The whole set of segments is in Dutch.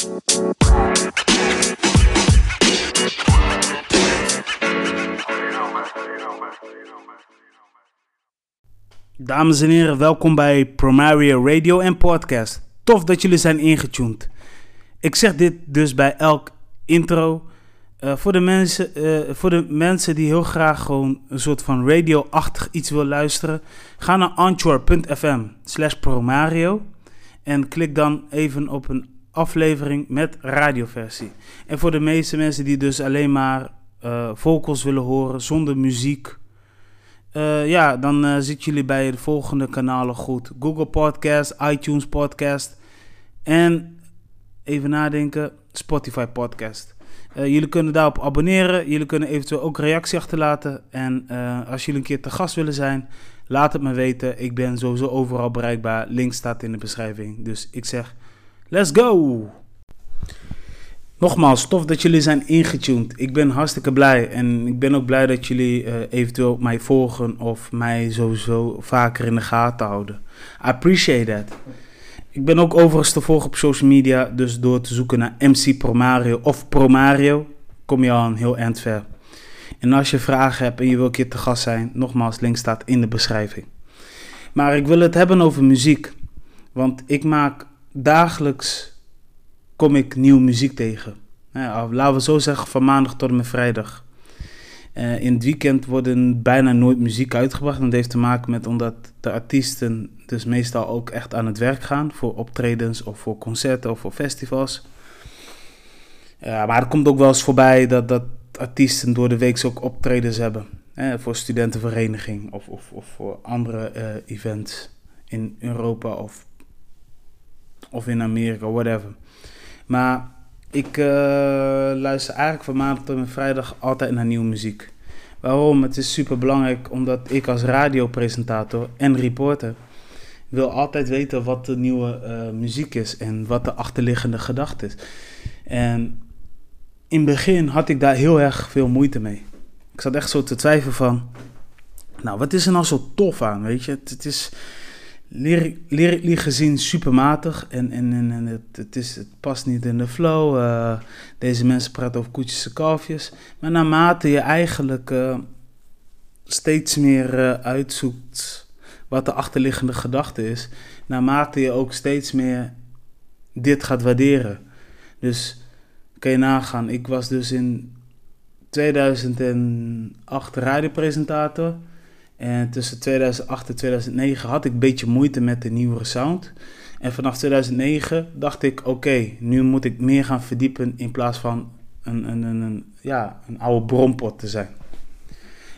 Dames en heren, welkom bij Promario Radio en Podcast. Tof dat jullie zijn ingetuned. Ik zeg dit dus bij elk intro. Uh, voor, de mensen, uh, voor de mensen die heel graag gewoon een soort van radio-achtig iets wil luisteren, ga naar anchor.fm slash promario en klik dan even op een aflevering met radioversie. En voor de meeste mensen die dus alleen maar uh, vocals willen horen zonder muziek, uh, ja, dan uh, zitten jullie bij de volgende kanalen goed. Google Podcast, iTunes Podcast en even nadenken, Spotify Podcast. Jullie kunnen daarop abonneren. Jullie kunnen eventueel ook reactie achterlaten. En als jullie een keer te gast willen zijn, laat het me weten. Ik ben sowieso overal bereikbaar. Link staat in de beschrijving. Dus ik zeg, let's go! Nogmaals, tof dat jullie zijn ingetuned. Ik ben hartstikke blij. En ik ben ook blij dat jullie uh, eventueel mij volgen of mij sowieso vaker in de gaten houden. I appreciate that. Ik ben ook overigens te volgen op social media. Dus door te zoeken naar MC Promario of Promario, kom je al een heel eind ver. En als je vragen hebt en je wil een keer te gast zijn, nogmaals, link staat in de beschrijving. Maar ik wil het hebben over muziek. Want ik maak dagelijks kom ik nieuwe muziek tegen. Laten we zo zeggen, van maandag tot en met vrijdag. Uh, in het weekend worden bijna nooit muziek uitgebracht. En dat heeft te maken met omdat de artiesten dus meestal ook echt aan het werk gaan. Voor optredens of voor concerten of voor festivals. Maar het komt ook wel eens voorbij dat, dat artiesten door de week ook optredens hebben. Hè, voor studentenvereniging of, of, of voor andere uh, events in Europa of, of in Amerika, whatever. Maar ik uh, luister eigenlijk van maandag tot en vrijdag altijd naar nieuwe muziek. Waarom? Het is super belangrijk omdat ik als radiopresentator en reporter wil altijd weten wat de nieuwe uh, muziek is en wat de achterliggende gedachte is. En in het begin had ik daar heel erg veel moeite mee. Ik zat echt zo te twijfelen van, nou wat is er nou zo tof aan, weet je? Het is, lyrically gezien supermatig en, en, en, het, het, is, het past niet in de flow. Uh, deze mensen praten over koetjes en kalfjes. Maar naarmate je eigenlijk uh, steeds meer uh, uitzoekt wat de achterliggende gedachte is, naarmate je ook steeds meer dit gaat waarderen. Dus kan je nagaan, ik was dus in 2008 radiopresentator. En tussen 2008 en 2009 had ik een beetje moeite met de nieuwere sound. En vanaf 2009 dacht ik, oké, nu moet ik meer gaan verdiepen in plaats van een, een, een, ja, een oude bronpot te zijn.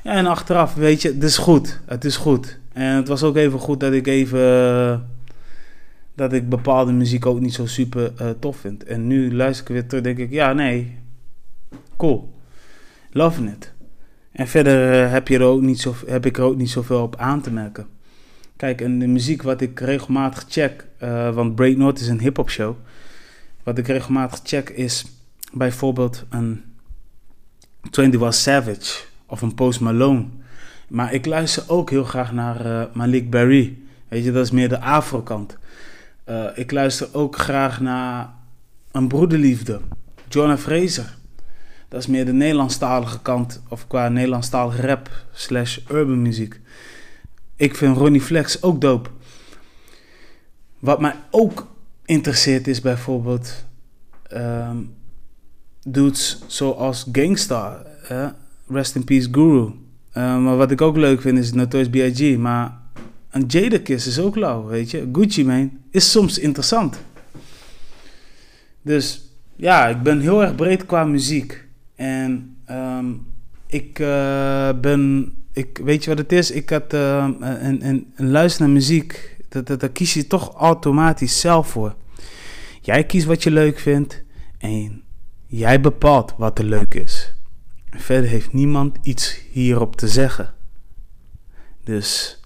En achteraf, weet je, het is goed. Het is goed. En het was ook even goed dat ik even... dat ik bepaalde muziek ook niet zo super uh, tof vind. En nu luister ik weer terug, denk ik, ja, nee, cool. Loving it. En verder eh, heb, je ook heb ik er ook niet zoveel op aan te merken. Kijk, en de muziek wat ik regelmatig check, uh, want Breaknote is een hip-hop show. Wat ik regelmatig check is bijvoorbeeld een 21 Savage of een Post Malone. Maar ik luister ook heel graag naar uh, Malik Berry. Weet je, dat is meer de Afro-kant. Ik luister ook graag naar een broederliefde, Jonah Fraser. Dat is meer de Nederlandstalige kant, of qua Nederlandstalige rap slash urban muziek. Ik vind Ronnie Flex ook dope. Wat mij ook interesseert is bijvoorbeeld um, dudes zoals Gangstar, uh, Rest in Peace Guru. Uh, maar wat ik ook leuk vind is Notorious B.I.G. Maar een Jadakiss is ook lauw, weet je. Gucci Mane is soms interessant. Dus ja, ik ben heel erg breed qua muziek. En um, ik uh, ben, ik, weet je wat het is? Ik had uh, een, een, een luister naar muziek, dat, dat, daar kies je toch automatisch zelf voor. Jij kiest wat je leuk vindt en jij bepaalt wat er leuk is. Verder heeft niemand iets hierop te zeggen. Dus,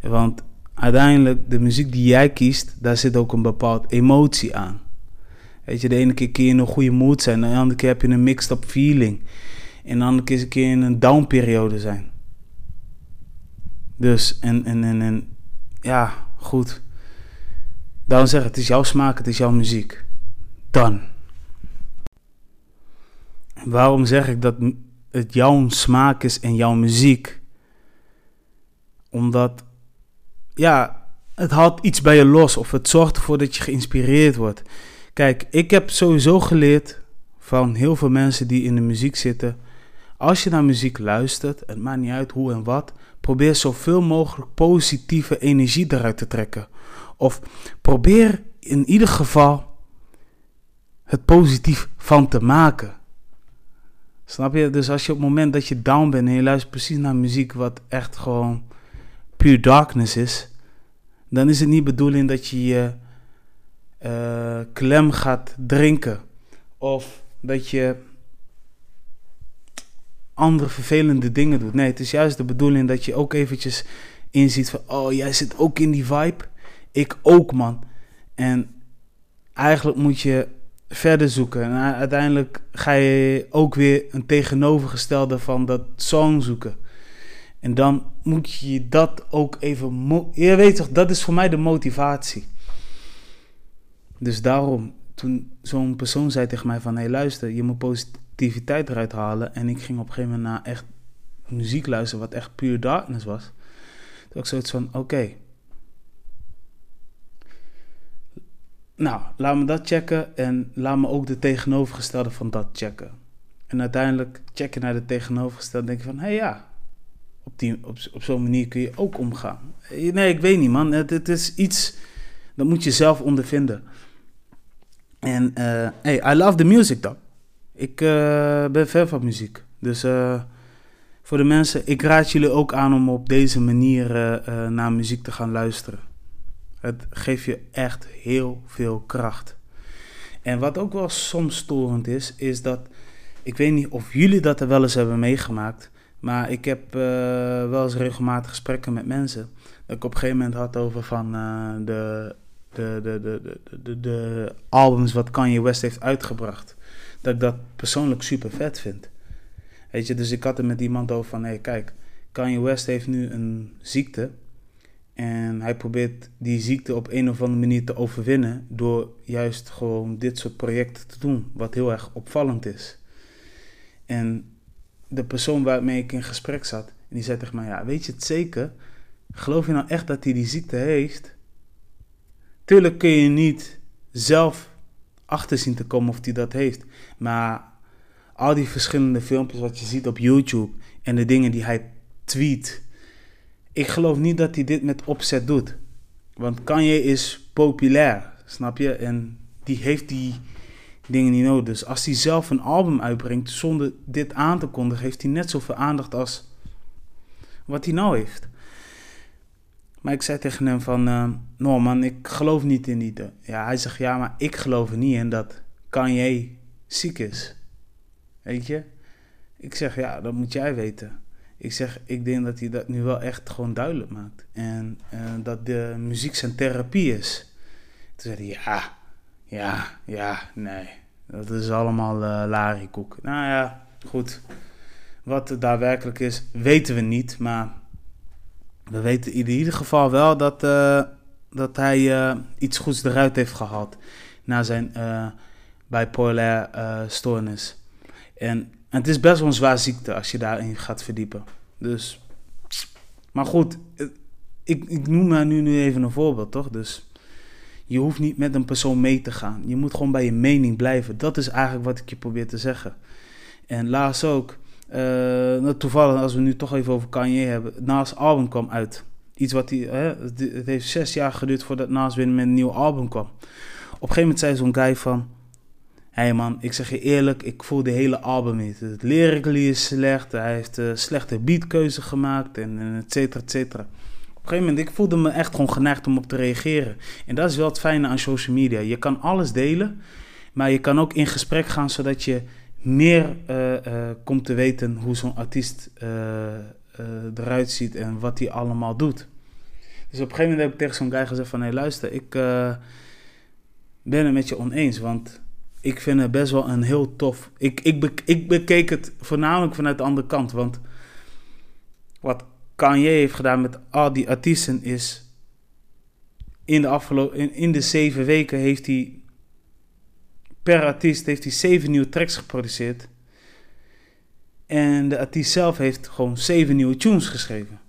want uiteindelijk, de muziek die jij kiest, daar zit ook een bepaald emotie aan. Weet je, de ene keer kun je in een goede mood zijn, de andere keer heb je een mixed up feeling. En de andere keer kun je in een down periode zijn. Dus, en, en, en, en ja, goed. Daarom zeg het is jouw smaak, het is jouw muziek. Dan. waarom zeg ik dat het jouw smaak is en jouw muziek? Omdat, ja, het haalt iets bij je los of het zorgt ervoor dat je geïnspireerd wordt. Kijk, ik heb sowieso geleerd van heel veel mensen die in de muziek zitten. Als je naar muziek luistert, het maakt niet uit hoe en wat, probeer zoveel mogelijk positieve energie eruit te trekken. Of probeer in ieder geval het positief van te maken. Snap je? Dus als je op het moment dat je down bent en je luistert precies naar muziek wat echt gewoon pure darkness is, dan is het niet bedoeling dat je je uh, klem gaat drinken of dat je andere vervelende dingen doet. Nee, het is juist de bedoeling dat je ook eventjes inziet van, oh, jij zit ook in die vibe. Ik ook, man. En eigenlijk moet je verder zoeken. En uiteindelijk ga je ook weer een tegenovergestelde van dat song zoeken. En dan moet je dat ook even. Je weet toch, dat is voor mij de motivatie. Dus daarom, toen zo'n persoon zei tegen mij van... hé luister, je moet positiviteit eruit halen. En ik ging op een gegeven moment naar echt muziek luisteren... wat echt puur darkness was. Toen ik zoiets van, oké... Nou, laat me dat checken en laat me ook de tegenovergestelde van dat checken. En uiteindelijk check je naar de tegenovergestelde en denk je van, hé ja, op, die, op, op zo'n manier kun je ook omgaan. Nee, ik weet niet man, het, het is iets, dat moet je zelf ondervinden. En uh, hey, I love the music dan. Ik uh, ben fan van muziek. Dus uh, voor de mensen, ik raad jullie ook aan om op deze manier naar muziek te gaan luisteren. Het geeft je echt heel veel kracht. En wat ook wel soms storend is, is dat. Ik weet niet of jullie dat er wel eens hebben meegemaakt. Maar ik heb wel eens regelmatig gesprekken met mensen. Dat ik op een gegeven moment had over van de, de, de, de, de, de, albums wat Kanye West heeft uitgebracht. Dat ik dat persoonlijk super vet vind. Weet je, dus ik had er met iemand over van: hé, kijk, Kanye West heeft nu een ziekte. En hij probeert die ziekte op een of andere manier te overwinnen door juist gewoon dit soort projecten te doen, wat heel erg opvallend is. En de persoon waarmee ik in gesprek zat, die zei tegen mij, ja, weet je het zeker? Geloof je nou echt dat hij die ziekte heeft? Tuurlijk kun je niet zelf achter zien te komen of hij dat heeft, maar al die verschillende filmpjes wat je ziet op YouTube en de dingen die hij tweet ik geloof niet dat hij dit met opzet doet. Want Kanye is populair, snap je? En die heeft die dingen niet nodig. Dus als hij zelf een album uitbrengt zonder dit aan te kondigen, heeft hij net zoveel aandacht als wat hij nou heeft. Maar ik zei tegen hem van, uh, no man, ik geloof niet in die... Ja, hij zegt, ja, maar ik geloof er niet in dat Kanye ziek is. Weet je? Ik zeg, ja, dat moet jij weten. Ik zeg, ik denk dat hij dat nu wel echt gewoon duidelijk maakt. En uh, dat de muziek zijn therapie is. Toen zei hij, ja, ja, ja, nee. Dat is allemaal uh, larikoek. Nou ja, goed. Wat het daadwerkelijk is, weten we niet. Maar we weten in ieder geval wel dat, uh, dat hij uh, iets goeds eruit heeft gehad. Na zijn bipolair stoornis. En en het is best wel een zwaar ziekte als je daarin gaat verdiepen. Dus, maar goed, ik, ik noem maar nu, nu even een voorbeeld, toch? Dus je hoeft niet met een persoon mee te gaan. Je moet gewoon bij je mening blijven. Dat is eigenlijk wat ik je probeer te zeggen. En laatst ook, uh, toevallig als we nu toch even over Kanye hebben, Nas album kwam uit. Iets wat hij, het heeft zes jaar geduurd voordat Nas weer met een nieuw album kwam. Op een gegeven moment zei zo'n guy van, hey man, ik zeg je eerlijk, ik voel de hele album niet. Het lyrically is slecht, hij heeft uh, slechte beatkeuze gemaakt en, en et cetera, et cetera. Op een gegeven moment, ik voelde me echt gewoon geneigd om op te reageren. En dat is wel het fijne aan social media. Je kan alles delen, maar je kan ook in gesprek gaan zodat je meer uh, uh, komt te weten hoe zo'n artiest eruit ziet en wat hij allemaal doet. Dus op een gegeven moment heb ik tegen zo'n guy gezegd van, hé luister, ik ben het met je oneens, want ik vind het best wel een heel tof. Ik, ik, ik bekeek het voornamelijk vanuit de andere kant. Want wat Kanye heeft gedaan met al die artiesten is. In de afgelopen in, in de zeven weken heeft hij per artiest heeft hij zeven nieuwe tracks geproduceerd. En de artiest zelf heeft gewoon zeven nieuwe tunes geschreven.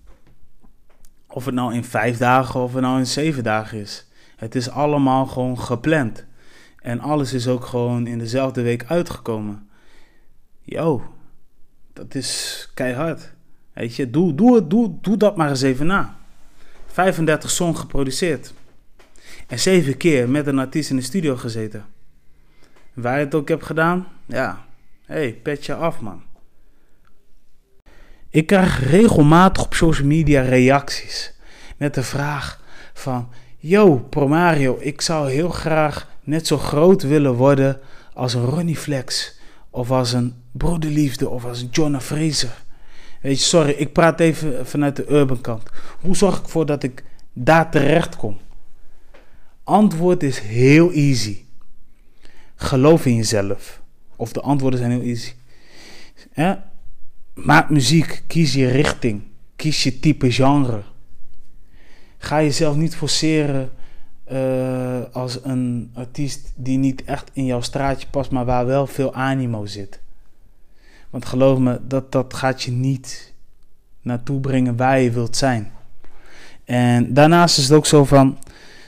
Of het nou in vijf dagen of het nou in zeven dagen is. Het is allemaal gewoon gepland. En alles is ook gewoon in dezelfde week uitgekomen. Yo, dat is keihard. Weet je, doe, doe, doe, doe dat maar eens even na. 35 songs geproduceerd. En zeven keer met een artiest in de studio gezeten. Waar je het ook hebt gedaan, ja, hey, petje af man. Ik krijg regelmatig op social media reacties met de vraag van... Yo, Promario, ik zou heel graag net zo groot willen worden als een Ronnie Flex... of als een Broederliefde of als een Jonah Fraser. Weet je, sorry, ik praat even vanuit de urban kant. Hoe zorg ik ervoor dat ik daar terecht kom? Antwoord is heel easy. Geloof in jezelf. Of de antwoorden zijn heel easy. Ja? Maak muziek, kies je richting, kies je type genre. Ga jezelf niet forceren uh, als een artiest die niet echt in jouw straatje past, maar waar wel veel animo zit. Want geloof me, dat, dat gaat je niet naartoe brengen waar je wilt zijn. En daarnaast is het ook zo van,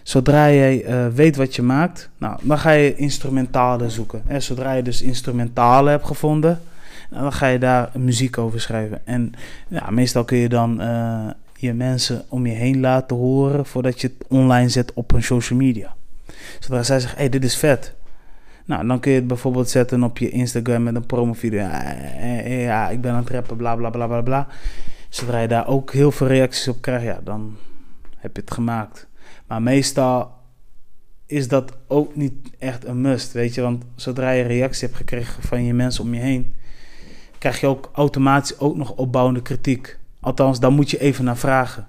zodra jij uh, weet wat je maakt, nou, dan ga je instrumentalen zoeken. En zodra je dus instrumentalen hebt gevonden, dan ga je daar muziek over schrijven. En ja, meestal kun je dan uh, je mensen om je heen laten horen voordat je het online zet op een social media. Zodra zij zeggen, hey, dit is vet. Nou, dan kun je het bijvoorbeeld zetten op je Instagram met een promovideo. Ja, ja, ik ben aan het rappen, bla bla bla bla bla. Zodra je daar ook heel veel reacties op krijgt, ja, dan heb je het gemaakt. Maar meestal is dat ook niet echt een must, weet je. Want zodra je reactie hebt gekregen van je mensen om je heen, krijg je ook automatisch ook nog opbouwende kritiek. Althans, daar moet je even naar vragen.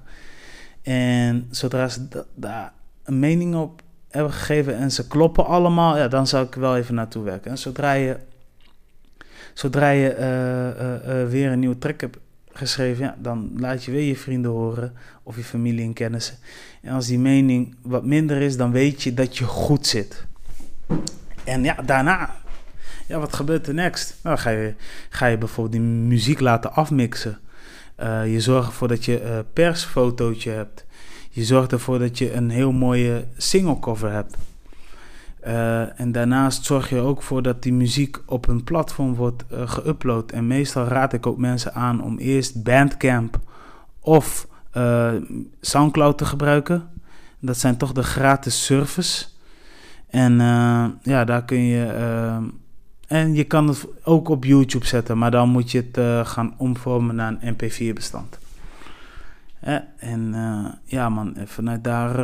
En zodra ze daar een mening op hebben gegeven en ze kloppen allemaal, ja, dan zou ik wel even naartoe werken. En zodra je, zodra je uh, uh, weer een nieuwe track hebt geschreven, ja, dan laat je weer je vrienden horen of je familie en kennissen. En als die mening wat minder is, dan weet je dat je goed zit. En ja, daarna, ja, wat gebeurt er next? Nou, ga je, ga je bijvoorbeeld die muziek laten afmixen. Uh, je zorgt ervoor dat je een persfotootje hebt. Je zorgt ervoor dat je een heel mooie single cover hebt. Uh, en daarnaast zorg je ook voor dat die muziek op een platform wordt uh, geüpload. En meestal raad ik ook mensen aan om eerst Bandcamp of uh, Soundcloud te gebruiken. Dat zijn toch de gratis service. En ja, daar kun je. en je kan het ook op YouTube zetten, maar dan moet je het gaan omvormen naar een MP4-bestand. en ja, man, vanuit daar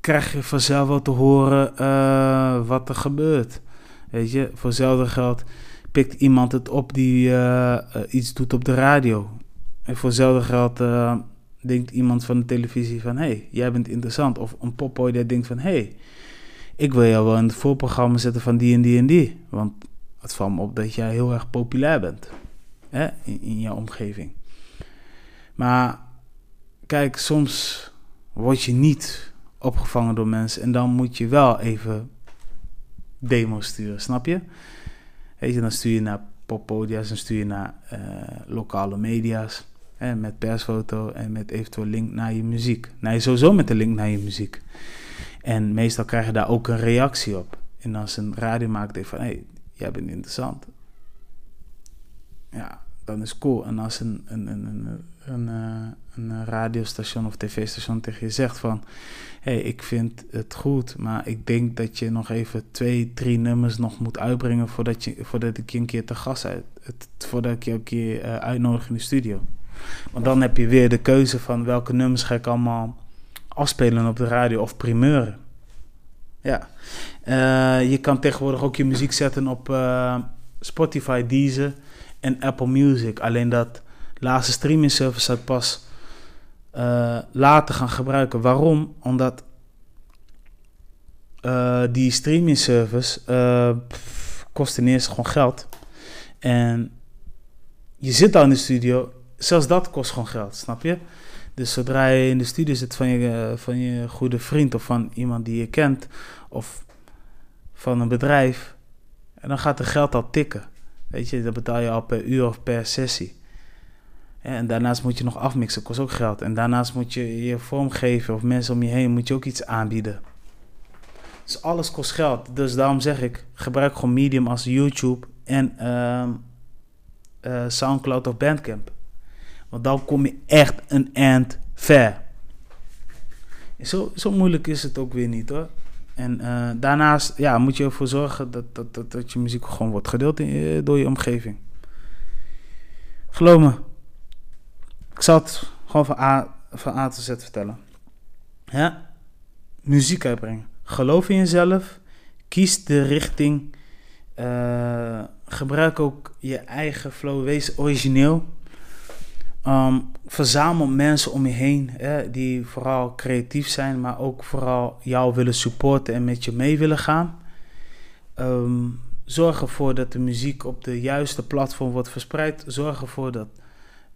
krijg je vanzelf wel te horen uh, wat er gebeurt. Weet je, voor hetzelfde geld pikt iemand het op die uh, iets doet op de radio. En voor hetzelfde geld denkt iemand van de televisie van... hé, hey, jij bent interessant. Of een popboy die denkt van... hé, hey, ik wil jou wel in het voorprogramma zetten van die en die en die. Want het valt me op dat jij heel erg populair bent. Hè, in, in jouw omgeving. Maar kijk, soms word je niet opgevangen door mensen. En dan moet je wel even demo sturen, snap je? Weet je, dan stuur je naar poppodia's, dan stuur je naar uh, lokale media's. Hè, met persfoto en met eventueel link naar je muziek. Nou, je sowieso met de link naar je muziek. En meestal krijg je daar ook een reactie op. En als een radio maakt, denkt van, hé, hey, jij bent interessant. Ja, is cool. En als een, een, een, een, eh, een radiostation of tv-station tegen je zegt van... hey, ik vind het goed, maar ik denk dat je nog even twee, drie nummers nog moet uitbrengen... voordat, je, voordat ik je een keer te gast uit... Het, voordat ik je een keer uh, uitnodig in de studio. Want dan heb je weer de keuze van welke nummers ga ik allemaal afspelen op de radio of primeuren. Ja, uh, je kan tegenwoordig ook je muziek zetten op Spotify, Deezer en Apple Music. Alleen dat laatste streaming service ik pas uh, later gaan gebruiken. Waarom? Omdat uh, die streaming service uh, kost ten eerste gewoon geld. En je zit al in de studio, zelfs dat kost gewoon geld, snap je? Dus zodra je in de studio zit van je, van je goede vriend of van iemand die je kent of van een bedrijf, en dan gaat er geld al tikken. Weet je, dat betaal je al per uur of per sessie. En daarnaast moet je nog afmixen, kost ook geld. En daarnaast moet je je vormgeven of mensen om je heen moet je ook iets aanbieden. Dus alles kost geld. Dus daarom zeg ik, gebruik gewoon Medium als YouTube en ehm, eh, Soundcloud of Bandcamp. Want dan kom je echt een end ver. Zo, zo moeilijk is het ook weer niet hoor. En uh, daarnaast ja, moet je ervoor zorgen dat, dat, dat, dat je muziek gewoon wordt gedeeld in, door je omgeving. Geloof me, ik zal het gewoon van A, van A tot Z vertellen. Ja? Muziek uitbrengen. Geloof in jezelf. Kies de richting. Uh, gebruik ook je eigen flow. Wees origineel. Um, verzamel mensen om je heen die vooral creatief zijn, maar ook vooral jou willen supporten en met je mee willen gaan. Um, zorg ervoor dat de muziek op de juiste platform wordt verspreid. Zorg ervoor dat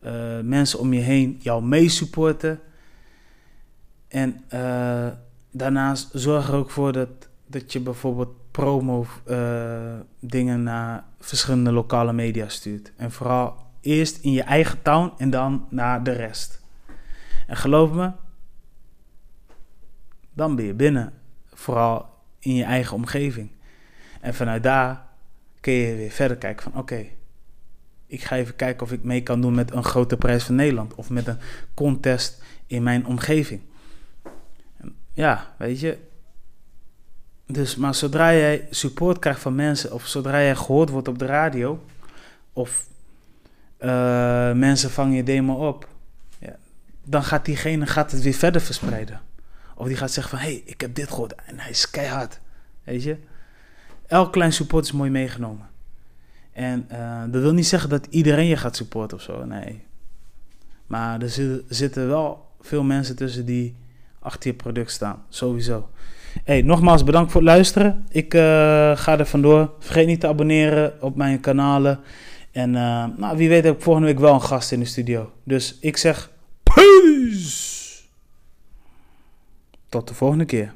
uh, mensen om je heen jou mee supporten. En uh, daarnaast zorg er ook voor dat, dat je bijvoorbeeld promo uh, dingen naar verschillende lokale media stuurt. En vooral eerst in je eigen town en dan naar de rest. En geloof me, dan ben je binnen. Vooral in je eigen omgeving. En vanuit daar kun je weer verder kijken van oké, ik ga even kijken of ik mee kan doen met een grote prijs van Nederland. Of met een contest in mijn omgeving. Ja, weet je. Dus, maar zodra jij support krijgt van mensen, of zodra jij gehoord wordt op de radio, of uh, mensen vangen je demo op, ja, dan gaat diegene gaat het weer verder verspreiden. Of die gaat zeggen van, hey, ik heb dit gehoord en hij is keihard. Weet je? Elk klein support is mooi meegenomen. En uh, dat wil niet zeggen dat iedereen je gaat supporten of zo, nee. Maar er zitten wel veel mensen tussen die achter je product staan, sowieso. Hey, nogmaals bedankt voor het luisteren. Ik uh, ga er vandoor. Vergeet niet te abonneren op mijn kanalen. En uh, nou, wie weet heb ik volgende week wel een gast in de studio. Dus ik zeg peace. Tot de volgende keer.